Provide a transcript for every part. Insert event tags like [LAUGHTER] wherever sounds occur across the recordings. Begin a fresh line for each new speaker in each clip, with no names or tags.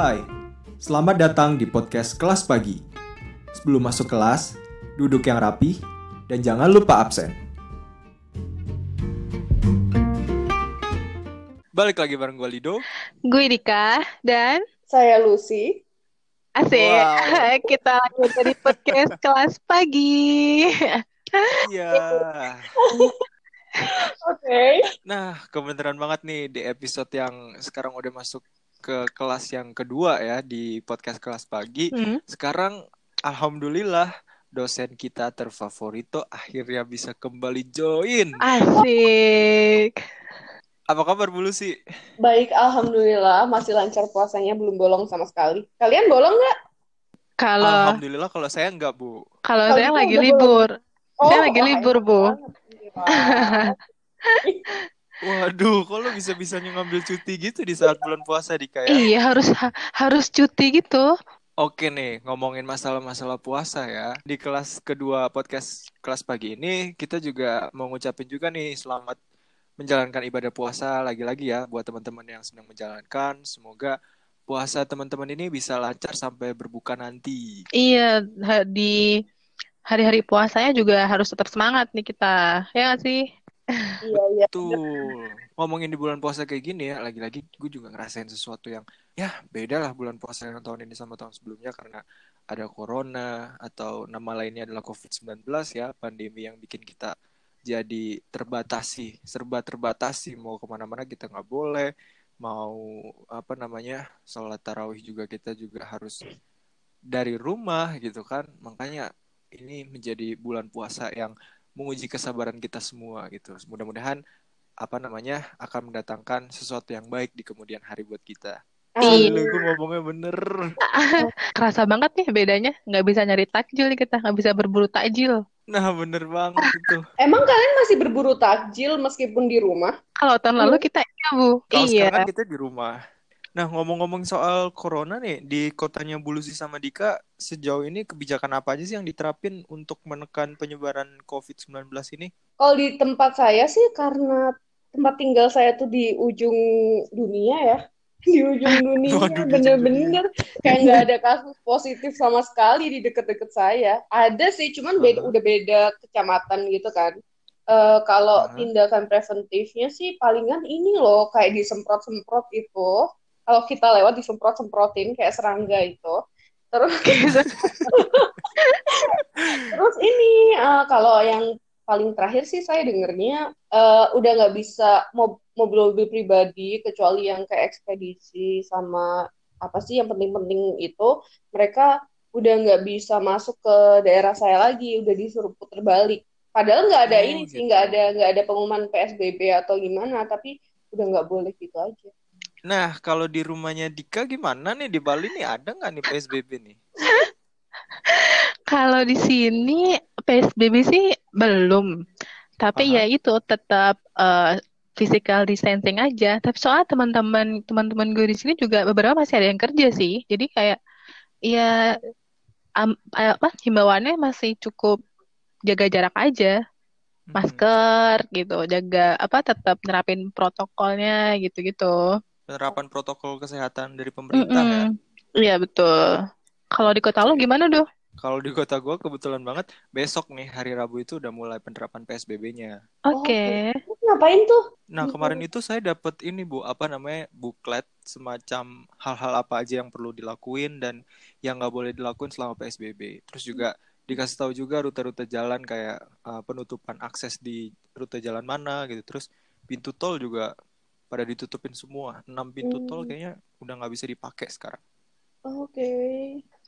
Hai, selamat datang di podcast Kelas Pagi. Sebelum masuk kelas, duduk yang rapi dan jangan lupa absen.
Balik lagi bareng gue Lido.
Gue Dika dan
Saya Lucy.
asik
Wow. [LAUGHS]
kita lagi dari podcast kelas pagi.
Iya. [LAUGHS]
Oke.
Nah, kebenaran banget nih di episode yang sekarang udah masuk ke kelas yang kedua ya di podcast kelas pagi.
Hmm.
Sekarang alhamdulillah dosen kita terfavorito akhirnya bisa kembali join.
Asik.
Apa kabar Bu Lucy?
Baik, alhamdulillah masih lancar puasanya, belum bolong sama sekali. Kalian bolong nggak?
Kalau
Alhamdulillah kalau saya enggak, Bu.
kalau saya lagi libur. Saya lagi
wah,
libur, Bu. [LAUGHS]
Waduh, kok lo bisa-bisanya ngambil cuti gitu di saat bulan puasa Dika ya?
Iya, harus ha- harus cuti gitu.
Oke nih, ngomongin masalah-masalah puasa ya. Di kelas kedua podcast kelas pagi ini, kita juga mau ngucapin juga nih selamat menjalankan ibadah puasa lagi-lagi ya buat teman-teman yang sedang menjalankan. Semoga puasa teman-teman ini bisa lancar sampai berbuka nanti.
Iya, di hari-hari puasanya juga harus tetap semangat nih kita. Ya nggak sih?
Iya, iya.
Tuh, ngomongin di bulan puasa kayak gini ya, lagi-lagi gue juga ngerasain sesuatu yang ya beda lah bulan puasa yang tahun ini sama tahun sebelumnya karena ada corona atau nama lainnya adalah COVID-19 ya, pandemi yang bikin kita jadi terbatasi, serba terbatasi, mau ke mana-mana kita nggak boleh, mau apa namanya, sholat tarawih juga kita juga harus dari rumah gitu kan, makanya ini menjadi bulan puasa yang menguji kesabaran kita semua gitu. Mudah-mudahan apa namanya akan mendatangkan sesuatu yang baik di kemudian hari buat kita.
Iya.
Gila, gue ngomongnya bener. [LAUGHS]
Kerasa banget nih bedanya. Nggak bisa nyari takjil nih kita, nggak bisa berburu takjil.
Nah bener banget itu.
Emang kalian masih berburu takjil meskipun di rumah?
Kalau tahun lalu kita iya, Bu.
Kalau
Iya.
sekarang kan kita di rumah. Nah ngomong-ngomong soal corona nih di kotanya Bulusi sama Dika sejauh ini kebijakan apa aja sih yang diterapin untuk menekan penyebaran COVID-19 ini?
Kalau di tempat saya sih karena tempat tinggal saya tuh di ujung dunia ya. Di ujung [LAUGHS] dunia, bener-bener kayak nggak ada kasus positif sama sekali di deket-deket saya. Ada sih, cuman beda,
Aha.
udah beda kecamatan gitu kan. Eh, kalau
Aha.
tindakan preventifnya sih palingan ini loh kayak disemprot-semprot itu. Kalau kita lewat disemprot-semprotin kayak serangga itu. Terus [LAUGHS] Terus ini eh, kalau yang paling terakhir sih saya dengernya eh, udah nggak bisa mob- mobil-mobil pribadi kecuali yang kayak ekspedisi sama apa sih yang penting-penting itu mereka udah nggak bisa masuk ke daerah saya lagi udah disuruh puter balik. Padahal nggak ada
Oh,
ini sih
gitu.
nggak ada nggak ada pengumuman PSBB atau gimana tapi udah nggak boleh gitu aja.
Nah kalau di rumahnya Dika gimana nih di Bali nih ada nggak nih PSBB nih? [LAUGHS]
Kalau di sini PSBB sih belum. Tapi
Aha.
ya itu tetap eh, physical distancing aja. Tapi soal teman-teman teman-teman gue di sini juga beberapa masih ada yang kerja sih. Jadi kayak ya am- apa himbauannya masih cukup jaga jarak aja,
Hmm.
masker gitu, jaga apa tetap nerapin protokolnya gitu-gitu.
Penerapan protokol kesehatan dari pemerintah ya.
Mm-mm. Iya betul. Kalau di kota lu gimana, Duh?
Kalau di kota gue kebetulan banget besok nih hari Rabu itu udah mulai penerapan PSBB-nya.
Oke.
Terus ngapain tuh?
Nah
Gitu.
kemarin itu saya dapat ini bu apa namanya buklet semacam hal-hal apa aja yang perlu dilakuin dan yang nggak boleh dilakuin selama PSBB. Terus juga dikasih tahu juga rute-rute jalan kayak uh, penutupan akses di rute jalan mana gitu. Terus pintu tol juga pada ditutupin semua. Enam pintu tol
Hmm.
kayaknya udah nggak bisa dipakai sekarang.
Oke.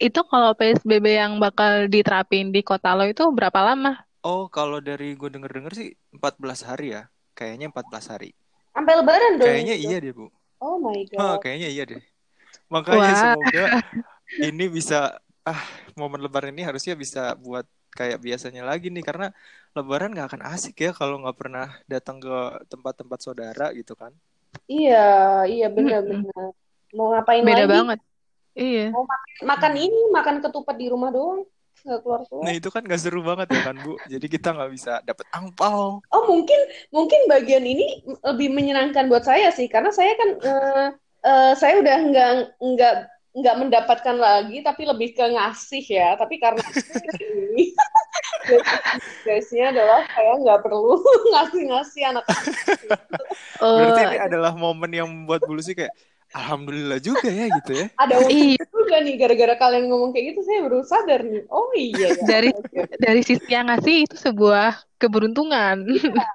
Itu kalau PSBB yang bakal diterapin di kota lo itu berapa lama?
Oh kalau dari gue denger-denger sih 14 hari ya. Kayaknya 14 hari.
Sampai lebaran dong.
Kayaknya
itu.
iya deh bu.
Oh my [LAUGHS] God.
kayaknya iya deh. Makanya
Wah.
semoga [LAUGHS] ini bisa ah momen lebaran ini harusnya bisa buat kayak biasanya lagi nih karena lebaran nggak akan asik ya kalau nggak pernah datang ke tempat-tempat saudara gitu kan.
Iya, iya benar-benar. Mau ngapain
Beda
lagi?
banget. Iya.
Mau makan, makan ini, makan ketupat di rumah doang, nggak keluar-keluar.
Nah itu kan gak seru banget ya kan Bu. Jadi kita nggak bisa dapet angpau.
Oh mungkin mungkin bagian ini lebih menyenangkan buat saya sih, karena saya kan eh, eh, saya udah nggak nggak nggak mendapatkan lagi tapi lebih ke ngasih ya. Tapi karena [LAUGHS] ini guysnya adalah saya nggak perlu [LAUGHS] ngasih-ngasih anak
Oh,
Berarti ini adalah momen yang membuat Bulu sih kayak alhamdulillah juga ya gitu ya. [LAUGHS]
ada
iya,
untungnya juga nih gara-gara kalian ngomong kayak gitu saya baru sadar nih oh iya ya [LAUGHS]
dari dari sisi yang ngasih itu sebuah keberuntungan.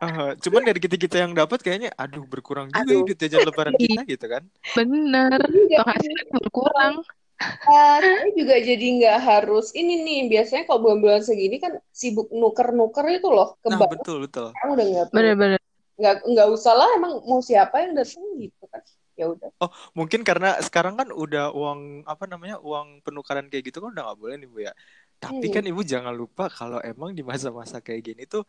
Ah, [LAUGHS] cuman dari kita-kita yang dapat kayaknya aduh berkurang juga ya
Aduh.
duit jajan lebaran kita gitu kan.
Bener,
Iya,
penghasilan berkurang.
Eh, saya juga jadi nggak harus ini nih biasanya kalau bulan-bulan segini kan sibuk nuker-nuker itu loh ke
Nah, betul betul.
sekarang udah nggak
Bener-bener.
nggak nggak usah lah emang mau siapa yang datang gitu ya udah
Oh, mungkin karena sekarang kan udah uang apa namanya? uang penukaran kayak gitu kan udah nggak boleh nih Bu ya. Tapi
Hmm.
kan Ibu jangan lupa kalau emang di masa-masa kayak gini tuh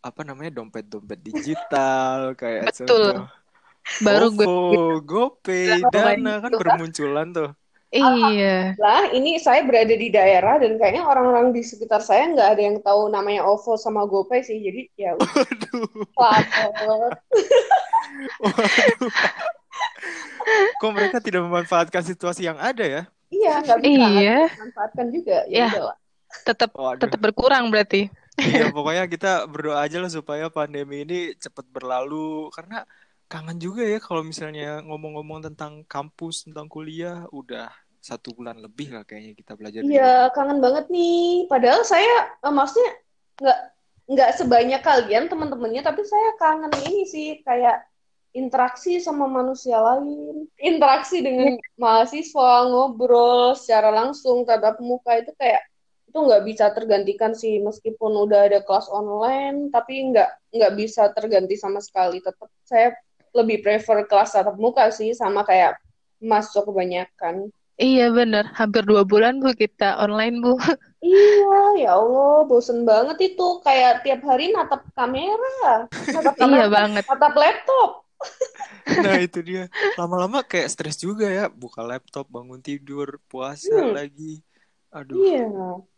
apa namanya dompet-dompet digital [LAUGHS] kayak
Betul.
contoh
Baru gue
OVO, GoPay,
Bilang
Dana kan bermunculan tuh.
Iya.
lah ini saya berada di daerah dan kayaknya orang-orang di sekitar saya nggak ada yang tahu namanya OVO sama GoPay sih jadi ya udah [LAUGHS]
Waduh. [LAUGHS] Waduh. Kok mereka tidak memanfaatkan situasi yang ada ya?
iya nggak bisa
Iya,
manfaatkan juga ya
Ya.
udah lah
tetap
Waduh.
tetap berkurang berarti.
Iya, [LAUGHS] pokoknya kita berdoa aja lah supaya pandemi ini cepat berlalu karena kangen juga ya kalau misalnya ngomong-ngomong tentang kampus, tentang kuliah, udah satu bulan lebih lah kayaknya kita belajar.
Iya, kangen banget nih. Padahal saya eh, maksudnya nggak nggak sebanyak kalian teman-temannya, tapi saya kangen ini sih kayak interaksi sama manusia lain, interaksi dengan mahasiswa, ngobrol secara langsung tatap muka itu kayak itu nggak bisa tergantikan sih meskipun udah ada kelas online, tapi nggak nggak bisa terganti sama sekali. Tetap saya lebih prefer kelas tatap muka sih sama kayak masuk kebanyakan.
Iya bener, hampir dua bulan Bu kita online Bu. [LAUGHS]
Iya, ya Allah, bosen banget itu. Kayak tiap hari natap kamera, natap
Iya banget.
natap laptop. [LAUGHS]
Nah, itu dia. Lama-lama kayak stres juga ya, buka laptop, bangun tidur, puasa
Hmm.
lagi. Aduh,
Iya.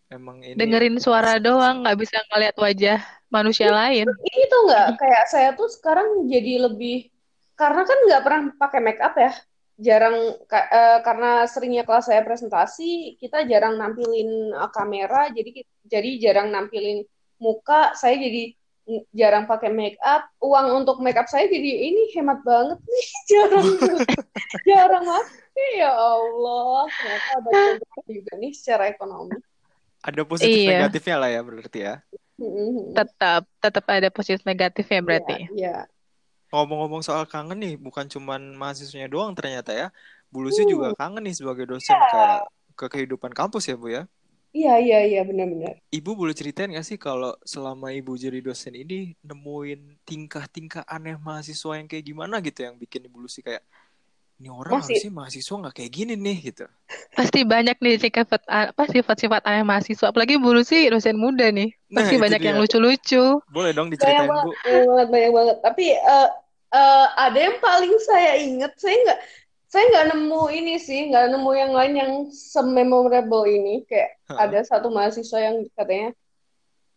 emang ini
Dengerin suara doang, nggak bisa ngeliat wajah manusia lain.
Ini tuh nggak kayak saya tuh sekarang jadi lebih karena kan nggak pernah pakai make up ya. Jarang eh, karena seringnya kelas saya presentasi, kita jarang nampilin eh, kamera, jadi jadi jarang nampilin muka. Saya jadi jarang pakai make up. Uang untuk make up saya jadi ini hemat banget nih, [LAUGHS] jarang jarang pakai ya Allah. Ternyata ada juga nih secara ekonomi.
Ada positif
Iya.
negatifnya lah ya berarti ya.
Mm-mm.
Tetap tetap ada positif negatifnya berarti.
Iya.
Ngomong-ngomong soal kangen nih, bukan cuman mahasiswanya doang ternyata ya. Bu Lucy
Hmm.
juga kangen nih sebagai dosen kayak ke kehidupan kampus ya, Bu ya.
Iya, iya, iya, benar-benar.
Ibu boleh ceritain gak sih kalau selama ibu jadi dosen ini nemuin tingkah-tingkah aneh mahasiswa yang kayak gimana gitu yang bikin ibu Lucy kayak ini orang
Masih.
harusnya mahasiswa nggak kayak gini nih gitu.
Pasti banyak nih sifat apa sifat-sifat aneh mahasiswa. Apalagi Bu Lucy dosen muda nih.
Nah,
Pasti
itu
banyak yang
dia.
lucu-lucu.
Boleh dong
Banyak
diceritain
banget,
Bu.
banyak banget, banyak banget. Tapi eh, eh, ada yang paling saya inget, saya nggak, saya nggak nemu ini sih, nggak nemu yang lain yang sememorable ini. Kayak
Hah?
ada satu mahasiswa yang katanya,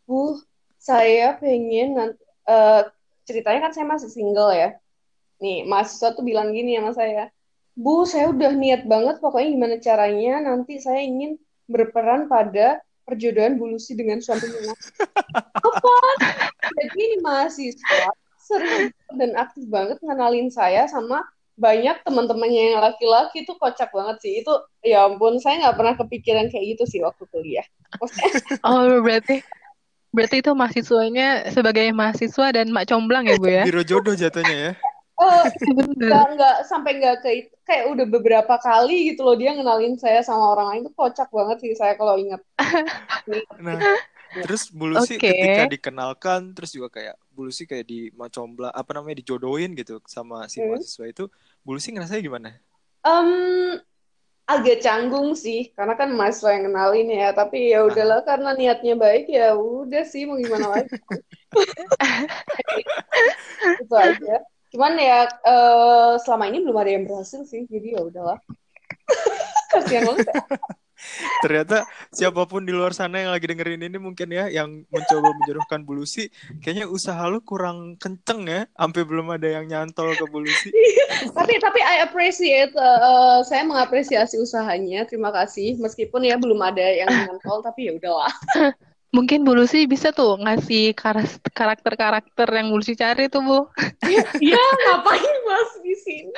Bu, saya pengen nanti, eh, ceritanya kan saya masih single ya. Nih, mahasiswa tuh bilang gini sama saya, Bu, saya udah niat banget pokoknya gimana caranya nanti saya ingin berperan pada perjodohan Bu Lucy dengan suaminya. [LAUGHS] Apa? Jadi ini mahasiswa serius dan aktif banget ngenalin saya sama banyak teman-temannya yang laki-laki itu kocak banget sih. Itu ya ampun, saya nggak pernah kepikiran kayak gitu sih waktu kuliah. Maksudnya, [LAUGHS]
Oh, berarti berarti itu mahasiswanya sebagai mahasiswa dan mak comblang ya, Bu ya?
Biro jodoh jatuhnya ya. [LAUGHS]
Bener.
nggak nggak sampai nggak ke itu kayak udah beberapa kali gitu loh dia ngenalin saya sama orang lain itu kocak banget sih saya kalau ingat.
Nah, [LAUGHS] terus Bu Lucy
Oke.
ketika dikenalkan terus juga kayak Bu Lucy kayak di macombla apa namanya dijodohin gitu sama si
Hmm.
mahasiswa itu. Bu Lucy ngerasanya gimana?
Em, agak canggung sih karena kan mahasiswa yang kenalin ya tapi ya udahlah karena niatnya baik ya udah sih mau gimana lagi [LAUGHS] itu aja cuman ya eh, selama ini belum ada yang berhasil sih jadi ya udahlah [LAUGHS] kasihan banget ya.
Ternyata siapa pun di luar sana yang lagi dengerin ini mungkin ya yang mencoba menjodohkan Bulusi, kayaknya usaha lu kurang kenceng ya, sampai belum ada yang nyantol ke Bulusi. [LAUGHS]
tapi tapi I appreciate uh, saya mengapresiasi usahanya terima kasih meskipun ya belum ada yang nyantol tapi ya udahlah [LAUGHS]
Mungkin Bu Lucy bisa tuh ngasih karakter-karakter yang Bu Lucy cari tuh, Bu. [LAUGHS]
ya ngapain mas di sini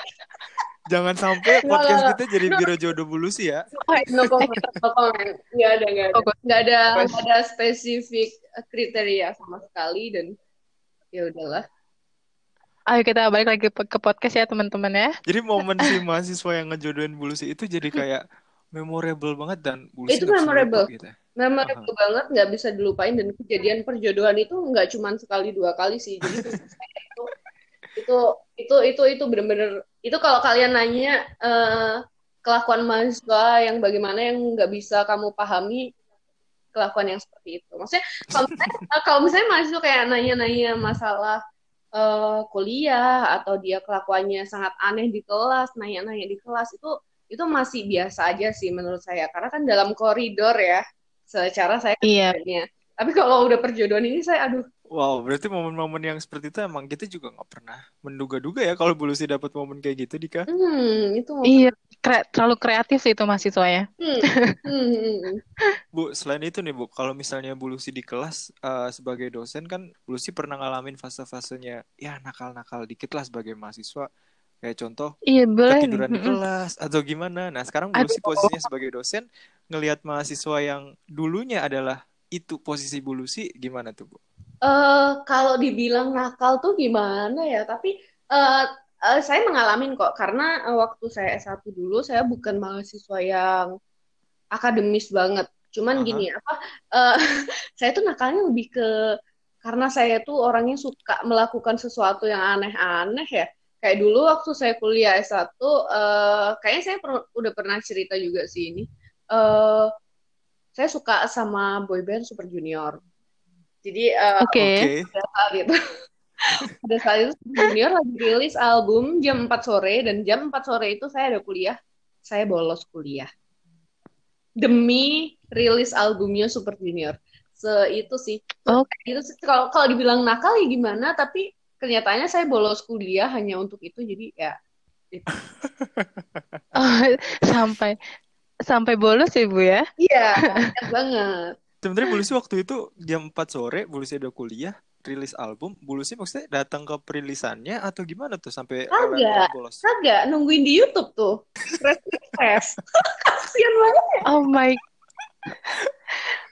Jangan sampai podcast
nggak,
kita jadi biro jodoh Bulusi ya. [LAUGHS]
no comment no comment nggak ada nggak ada
Oh,
nggak ada
Bagus.
nggak ada spesifik kriteria sama sekali dan ya udahlah
Ayo kita balik lagi ke podcast ya, teman-teman ya.
Jadi momen si [LAUGHS] mahasiswa yang ngejodohin Bulusi itu jadi kayak memorable banget dan Bulusi
Itu memorable.
gitu.
memorable banget nggak bisa dilupain dan kejadian perjodohan itu nggak cuma sekali dua kali sih jadi [LAUGHS] itu itu itu itu itu bener-bener itu kalau kalian nanya eh, kelakuan mahasiswa yang bagaimana yang nggak bisa kamu pahami kelakuan yang seperti itu. Maksudnya kalau misalnya, eh, kalau misalnya mahasiswa kayak nanya-nanya masalah eh, kuliah atau dia kelakuannya sangat aneh di kelas nanya-nanya di kelas itu itu masih biasa aja sih menurut saya. Karena kan dalam koridor ya secara saya
Iya.
Tapi kalau udah perjodohan ini saya aduh
Wow, berarti momen-momen yang seperti itu emang kita juga nggak pernah menduga-duga ya kalau Bulusi dapat momen kayak gitu, Dika.
hmm itu
Iya, kre- terlalu kreatif sih itu mahasiswanya.
hmm, hmm, hmm, hmm.
Bu, selain itu nih Bu, kalau misalnya Bu Lucy di kelas eh, sebagai dosen kan Bu Lucy pernah ngalamin fase-fasenya ya nakal-nakal dikit lah sebagai mahasiswa. Kayak contoh
Iya, boleh
ketiduran di kelas atau gimana. Nah, sekarang Bu Lucy
Aduh.
posisinya sebagai dosen ngelihat mahasiswa yang dulunya adalah itu posisi Bu Lucy gimana tuh, Bu?
Eh, kalau dibilang nakal tuh gimana ya? Tapi eh, eh, saya mengalamin kok karena waktu saya S1 dulu saya bukan mahasiswa yang akademis banget. Cuman
Aha.
gini apa? eh, [LAUGHS] saya tuh nakalnya lebih ke karena saya tuh orangnya suka melakukan sesuatu yang aneh-aneh ya. Kayak dulu waktu saya kuliah S1, eh, kayaknya saya per- udah pernah cerita juga sih ini. Eh, saya suka sama boyband Super Junior. Jadi eh,
Oke.
Oke.
pada saat itu [LAUGHS] pada saat itu Super Junior lagi rilis album jam 4 sore dan jam 4 sore itu saya ada kuliah saya bolos kuliah demi rilis albumnya Super Junior se itu sih
Oke.
itu sih kalau kalau dibilang nakal ya gimana tapi kenyataannya saya bolos kuliah hanya untuk itu jadi ya [LAUGHS]
Oh, sampai sampai bolos ya, Bu ya?
iya banyak banget
Sebenarnya Bu Lucy waktu itu jam 4 sore, Bu Lucy ada kuliah, rilis album. Bu Lucy maksudnya datang ke perilisannya atau gimana tuh sampai
Kagak.
bolos?
kagak nungguin di YouTube tuh refresh [LAUGHS] kasian banget
Oh my. [LAUGHS]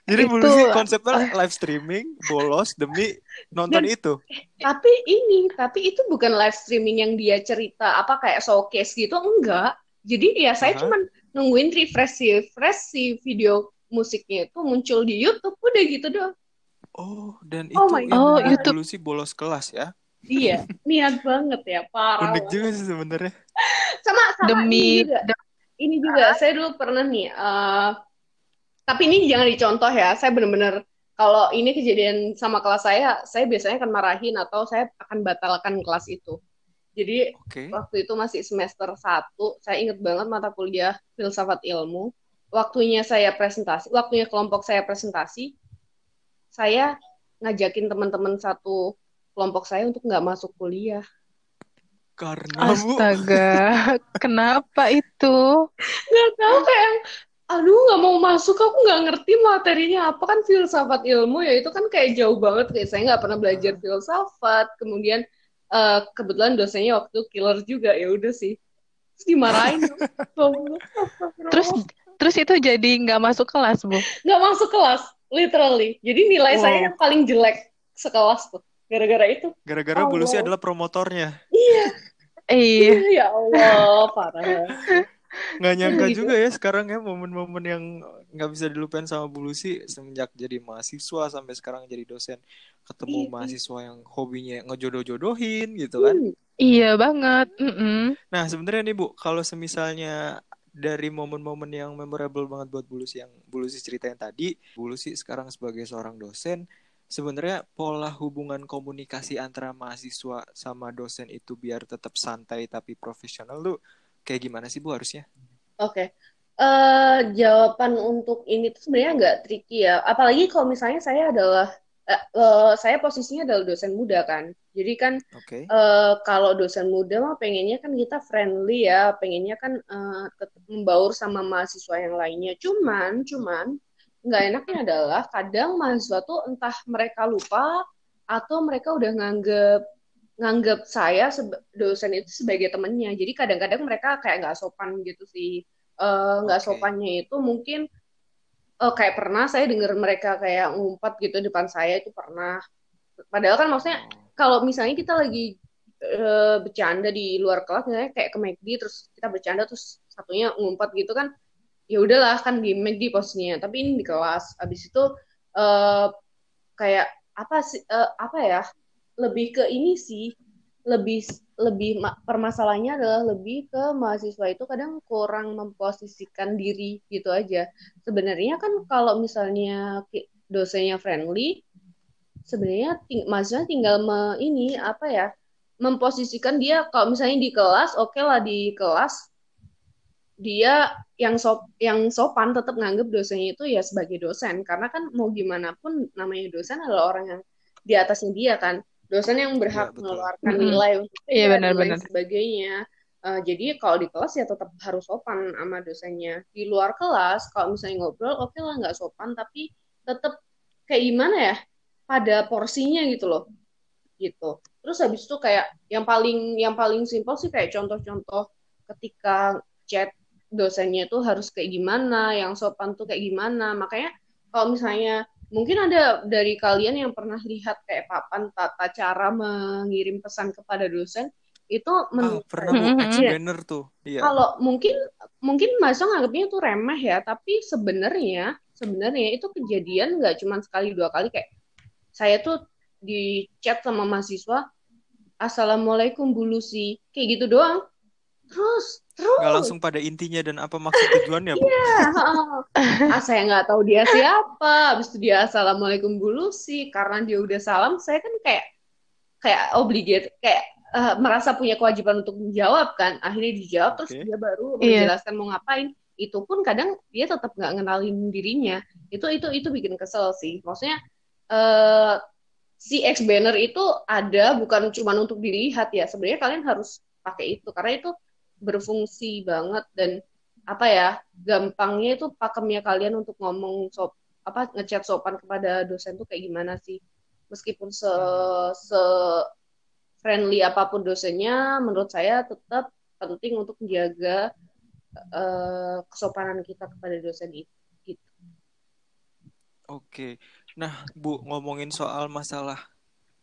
Jadi
Itu-
Lucy konsepnya live streaming, bolos demi nonton itu.
Tapi ini, tapi itu bukan live streaming yang dia cerita apa kayak showcase gitu, enggak. Jadi ya saya
Aha.
cuman nungguin refresh si refresh si video musiknya itu muncul di YouTube, udah gitu doang.
Oh, dan
Oh
itu
my
yang
God. Oh, YouTube.
Lucy bolos kelas ya.
Iya, [LAUGHS] niat banget ya, parah.
Unik juga sih sebenarnya.
Sama sama
Demi
ini juga. Ini juga saya dulu pernah nih, eh, tapi ini jangan dicontoh ya. Saya bener-bener kalau ini kejadian sama kelas saya, saya biasanya akan marahin atau saya akan batalkan kelas itu. Jadi
Oke.
waktu itu masih semester 1, saya ingat banget mata kuliah filsafat ilmu. Waktunya saya presentasi, waktunya kelompok saya presentasi, saya ngajakin teman-teman satu kelompok saya untuk nggak masuk kuliah.
Karena Bu,
Astaga, [LAUGHS] kenapa itu?
Nggak tahu kayak, aduh nggak mau masuk, aku nggak ngerti materinya apa kan filsafat ilmu ya itu kan kayak jauh banget kayak saya nggak pernah belajar filsafat. Kemudian eh, kebetulan dosennya waktu killer juga ya udah sih. Terus dimarahin. [LAUGHS]
Terus terus itu jadi nggak masuk kelas, Bu.
nggak masuk kelas, literally. Jadi nilai
Wow.
saya yang paling jelek sekelas tuh, gara-gara itu.
gara-gara Bu Lucy adalah promotornya.
Iya. [LAUGHS] [LAUGHS]
ya Allah, parah.
Nggak nyangka
Gitu.
juga ya sekarang ya momen-momen yang nggak bisa dilupain sama Bu Lucy semenjak jadi mahasiswa sampai sekarang jadi dosen. Ketemu
Iya.
mahasiswa yang hobinya ngejodoh-jodohin gitu kan.
Hmm,
Iya banget. Mm-mm.
Nah, sebenarnya nih Bu, kalau semisalnya dari momen-momen yang memorable banget buat Bu Lucy yang Bu Lucy ceritain tadi, Bu Lucy sekarang sebagai seorang dosen, sebenarnya pola hubungan komunikasi antara mahasiswa sama dosen itu biar tetap santai tapi profesional tuh kayak gimana sih Bu harusnya?
Oke. eh jawaban untuk ini tuh sebenarnya nggak tricky ya. Apalagi kalau misalnya saya adalah eh, eh, saya posisinya adalah dosen muda kan. Jadi kan
Oke.
eh, kalau dosen muda mah pengennya kan kita friendly ya, pengennya kan eh, tetap membaur sama mahasiswa yang lainnya. Cuman, cuman nggak enaknya adalah kadang mahasiswa tuh entah mereka lupa atau mereka udah nganggep nganggep saya dosen itu sebagai temennya. Jadi kadang-kadang mereka kayak nggak sopan gitu sih. Eh, nggak
Oke.
sopannya itu mungkin eh, kayak pernah saya dengar mereka kayak ngumpat gitu depan saya itu pernah. Padahal kan maksudnya
Oh.
Kalau misalnya kita lagi eh, bercanda di luar kelas misalnya kayak ke McD terus kita bercanda terus satunya ngumpat gitu kan ya udahlah kan di McD posisinya tapi ini di kelas. Habis itu eh, kayak apa sih eh, apa ya lebih ke ini sih lebih lebih ma- permasalahannya adalah lebih ke mahasiswa itu kadang kurang memposisikan diri gitu aja. Sebenarnya kan kalau misalnya dosennya friendly sebenarnya ting mahasiswa tinggal me, ini apa ya memposisikan dia kalau misalnya di kelas oke lah di kelas dia yang sop yang sopan tetap nganggap dosennya itu ya sebagai dosen. Karena kan mau gimana pun namanya dosen adalah orang yang di atasnya dia kan. Dosen yang berhak
betul.
mengeluarkan nilai untuk
Iya,
dia dan lain
benar-benar.
sebagainya. Eh, jadi kalau di kelas ya tetap harus sopan sama dosennya. Di luar kelas kalau misalnya ngobrol oke lah nggak sopan tapi tetap kayak gimana ya pada porsinya gitu loh gitu terus habis itu kayak yang paling yang paling simpel sih kayak contoh-contoh ketika chat dosennya tuh harus kayak gimana yang sopan tuh kayak gimana makanya kalau misalnya mungkin ada dari kalian yang pernah lihat kayak papan tata cara mengirim pesan kepada dosen itu
Ah,
menurut
pernah
saya
Bu,
Mhm.
ex
Iya.
banner tuh. Iya.
kalau mungkin mungkin mahasiswa nganggapnya itu remeh ya tapi sebenarnya sebenarnya itu kejadian nggak cuma sekali dua kali kayak saya tuh di chat sama mahasiswa assalamualaikum Bu Lucy. Kayak gitu doang. Terus terus.
Nggak langsung pada intinya dan apa maksud tujuannya, Bu?
Iya, ah saya nggak tahu dia siapa. Habis itu dia assalamualaikum Bu Lucy. Karena dia udah salam saya kan kayak kayak obligate kayak eh, merasa punya kewajiban untuk menjawab kan. Akhirnya dijawab terus
Oke.
dia baru
Iya.
menjelaskan mau ngapain. Itu pun kadang dia tetap nggak ngenalin dirinya. Itu itu itu bikin kesel sih. Maksudnya eh si X banner itu ada bukan cuma untuk dilihat ya sebenarnya kalian harus pakai itu karena itu berfungsi banget dan apa ya gampangnya itu pakemnya kalian untuk ngomong sop apa ngechat sopan kepada dosen tuh kayak gimana sih meskipun se se friendly apa pun dosennya menurut saya tetap penting untuk menjaga eh, kesopanan kita kepada dosen itu.
Oke. Nah, Bu, ngomongin soal masalah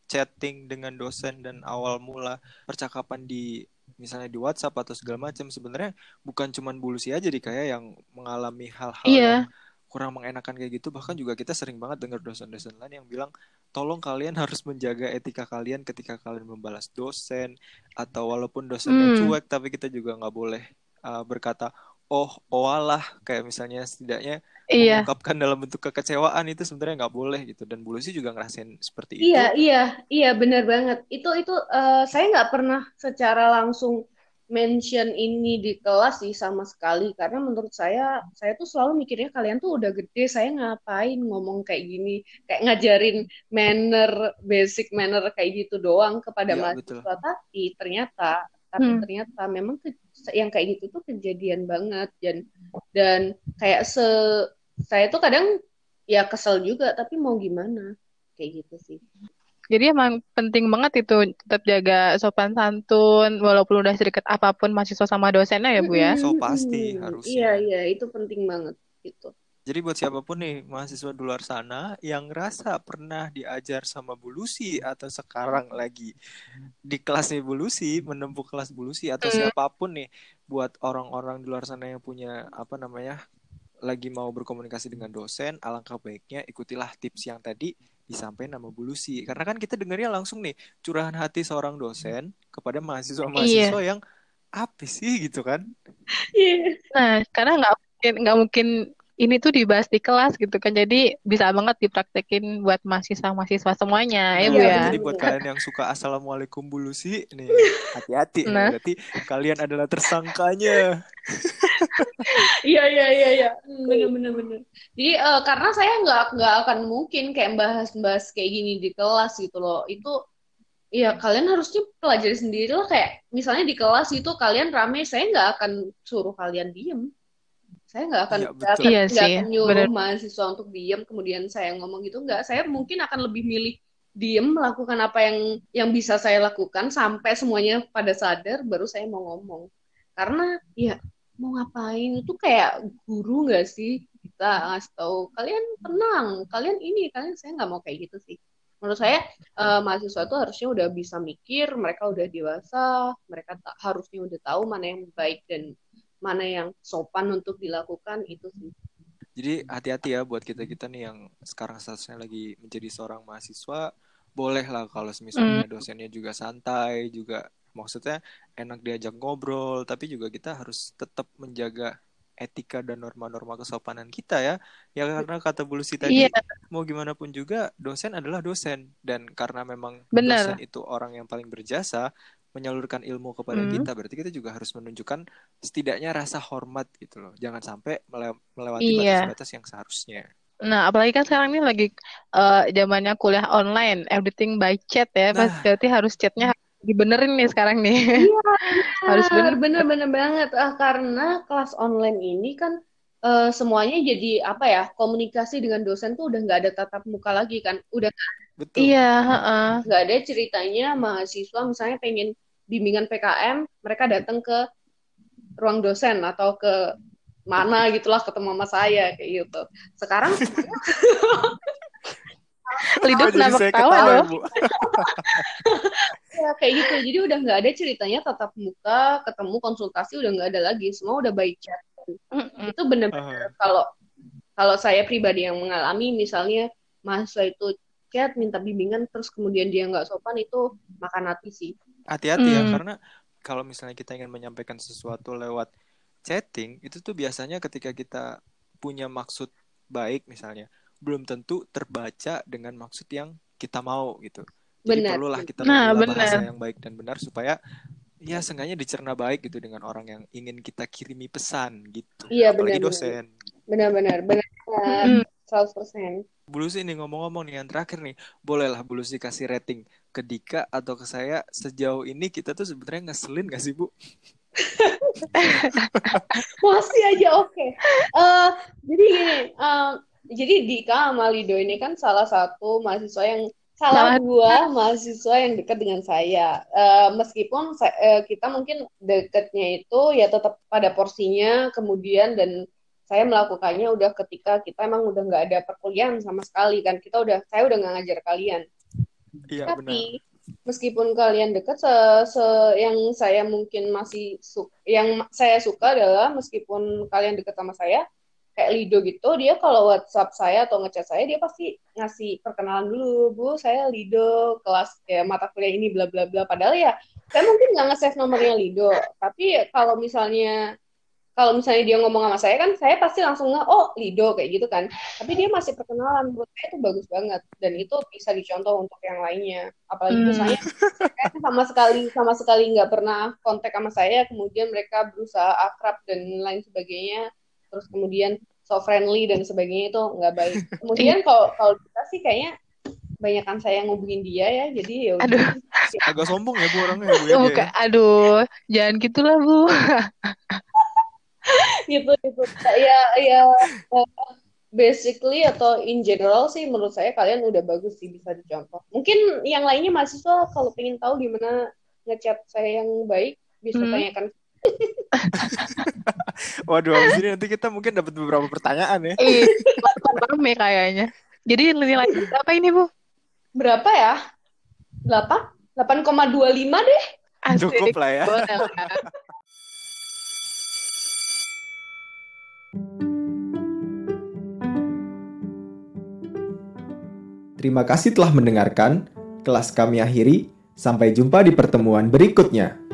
chatting dengan dosen dan awal mula percakapan di misalnya di WhatsApp atau segala macam sebenarnya bukan cuman Bulusi aja di kayak yang mengalami hal-hal
Iya.
yang kurang mengenakan kayak gitu bahkan juga kita sering banget dengar dosen-dosen lain yang bilang tolong kalian [LAUGHS] harus menjaga etika kalian ketika kalian membalas dosen atau walaupun dosennya
Hmm.
cuek tapi kita juga nggak boleh uh, berkata oh oalah kayak misalnya setidaknya
Iya.
mengungkapkan dalam bentuk kekecewaan itu sebenarnya nggak boleh gitu dan Bu Lucy juga ngerasain seperti itu
Iya, iya, iya, benar banget. Itu itu eh, saya nggak pernah secara langsung mention ini di kelas sih sama sekali karena menurut saya saya tuh selalu mikirnya kalian tuh udah gede, saya ngapain ngomong kayak gini, kayak ngajarin manner, basic manner kayak gitu doang kepada
Iya, betul.
mahasiswa. Tapi ternyata, tapi
Hmm.
ternyata memang ke- yang kayak gitu tuh kejadian banget dan dan kayak se saya tuh kadang ya kesel juga, tapi mau gimana kayak gitu sih.
Jadi emang penting banget itu tetap jaga sopan santun walaupun udah sedekat apa pun mahasiswa sama dosennya ya Bu ya.
So pasti harusnya.
Iya, iya, itu penting banget gitu.
Jadi buat siapa pun nih mahasiswa di luar sana yang ngerasa pernah diajar sama Bu Lucy atau sekarang lagi di kelasnya Bu Lucy, menempuh kelas Bu Lucy atau
Hmm.
siapa pun nih buat orang-orang di luar sana yang punya apa namanya lagi mau berkomunikasi dengan dosen, alangkah baiknya ikutilah tips yang tadi disampaikan sama Bu Lucy. Karena kan kita dengarnya langsung nih curahan hati seorang dosen kepada mahasiswa-mahasiswa yang apa sih gitu kan?
Iya.
Nah, karena nggak mungkin nggak mungkin ini tuh dibahas di kelas gitu kan. Jadi bisa banget dipraktekin buat mahasiswa-mahasiswa semuanya ya
Nah,
Bu
Iya,
ya.
jadi
benar.
buat kalian yang suka Assalamualaikum Bu Lucy, nih hati-hati.
Nah.
Berarti kalian adalah tersangkanya. [LAUGHS]
Iya iya iya iya bener bener bener. Jadi eh, karena saya nggak nggak akan mungkin kayak bahas-bahas kayak gini di kelas gitu loh. Itu ya kalian harusnya pelajari sendiri lah kayak misalnya di kelas itu kalian rame, saya nggak akan suruh kalian diem. Saya nggak akan nggak
betul.
akan,
Iya
nggak
sih,
akan nyuruh
bener.
mahasiswa untuk diem kemudian saya ngomong gitu nggak. Saya mungkin akan lebih milih diem melakukan apa yang yang bisa saya lakukan sampai semuanya pada sadar baru saya mau ngomong. Karena ya mau ngapain itu kayak guru nggak sih kita ngasih tahu kalian tenang kalian ini kalian saya nggak mau kayak gitu sih menurut saya eh, mahasiswa itu harusnya udah bisa mikir mereka udah dewasa mereka tak harusnya udah tahu mana yang baik dan mana yang sopan untuk dilakukan itu sih.
Jadi hati-hati ya buat kita-kita nih yang sekarang statusnya lagi menjadi seorang mahasiswa, boleh lah kalau misalnya dosennya juga santai, juga maksudnya enak diajak ngobrol, tapi juga kita harus tetap menjaga etika dan norma-norma kesopanan kita ya. Ya karena kata Bu Lucy tadi,
Iya,
mau gimana pun juga dosen adalah dosen. Dan karena memang
Benar.
dosen itu orang yang paling berjasa menyalurkan ilmu kepada
Hmm.
kita, berarti kita juga harus menunjukkan setidaknya rasa hormat gitu loh. Jangan sampai mele- melewati
Iya.
batas-batas yang seharusnya.
Nah, apalagi kan sekarang ini lagi eh, zamannya kuliah online, everything by chat ya. Pas
Nah.
berarti harus chatnya dibenerin nih sekarang nih. [LAUGHS] Harus bener.
bener bener banget Ah, karena kelas online ini kan eh, semuanya jadi apa ya komunikasi dengan dosen tuh udah nggak ada tatap muka lagi kan udah
Betul.
Iya, heeh.
nggak ada ceritanya mahasiswa misalnya pengen bimbingan PKM mereka datang ke ruang dosen atau ke mana gitulah ketemu sama saya kayak gitu sekarang [LAUGHS]
Lido
Oh,
kenapa ketawa?
Bu.
ya kayak gitu jadi udah nggak ada ceritanya tatap muka ketemu konsultasi udah nggak ada lagi semua udah by chat
Mm-mm.
itu bener-bener kalau kalau saya pribadi yang mengalami misalnya mahasiswa itu chat minta bimbingan terus kemudian dia nggak sopan itu makan hati sih
Hati-hati ya,
Hmm.
karena kalau misalnya kita ingin menyampaikan sesuatu lewat chatting, itu tuh biasanya ketika kita punya maksud baik misalnya, belum tentu terbaca dengan maksud yang kita mau gitu. Jadi
Benar.
perlulah kita
Nah,
bahasa
benar.
yang baik dan benar supaya ya seenggaknya dicerna baik gitu dengan orang yang ingin kita kirimi pesan gitu.
Iya,
Apalagi
benar,
dosen.
benar-benar benar
Mm-mm.
100%
Bu Lucy nih ngomong-ngomong nih yang terakhir nih, bolehlah Bu Lucy kasih rating ke Dika atau ke saya sejauh ini kita tuh sebenarnya ngeselin gak sih Bu? [LAUGHS]
masih aja oke. Eh, jadi gini eh, jadi Dika sama Lido ini kan salah satu mahasiswa yang salah dua mahasiswa yang dekat dengan saya. Eh, meskipun sa- eh, kita mungkin dekatnya itu ya tetap pada porsinya kemudian dan saya melakukannya udah ketika kita emang udah nggak ada perkuliahan sama sekali kan kita udah saya udah nggak ngajar kalian
Iya benar.
tapi meskipun kalian dekat, se, se- yang saya mungkin masih su yang saya suka adalah meskipun kalian dekat sama saya, kayak Lido gitu, dia kalau WhatsApp saya atau ngechat saya, dia pasti ngasih perkenalan dulu, Bu, saya Lido, kelas ya mata kuliah ini bla bla bla. Padahal ya saya mungkin nggak nge-save nomornya Lido, tapi kalau misalnya kalau misalnya dia ngomong sama saya kan saya pasti langsung nge oh Lido kayak gitu kan tapi dia masih perkenalan menurut saya itu bagus banget dan itu bisa dicontoh untuk yang lainnya apalagi
Hmm.
misalnya saya sama sekali sama sekali nggak pernah kontak sama saya kemudian mereka berusaha akrab dan lain sebagainya terus kemudian so friendly dan sebagainya itu nggak baik [LAUGHS] kemudian kalau kalau kita sih kayaknya banyakan saya ngubungin dia ya jadi ya udah.
Aduh. [LAUGHS]
Agak sombong ya Bu orangnya ya Bu ya. dia
Bukan,
ya.
aduh, jangan gitulah Bu. [LAUGHS]
gitu gitu ya ya eh, basically atau in general sih menurut saya kalian udah bagus sih bisa dicontoh mungkin yang lainnya mahasiswa kalau pengen tahu gimana ngechat saya yang baik bisa
Hmm.
tanyakan [LAUGHS]
Waduh, abis ini nanti kita mungkin dapat beberapa pertanyaan ya.
Ih, rame kayaknya. Jadi nilai berapa ini Bu?
berapa ya 8 8,25 deh
Asik.
Cukup lah ya.
Boleh lah.
Terima kasih telah mendengarkan. Kelas kami akhiri. Sampai jumpa di pertemuan berikutnya.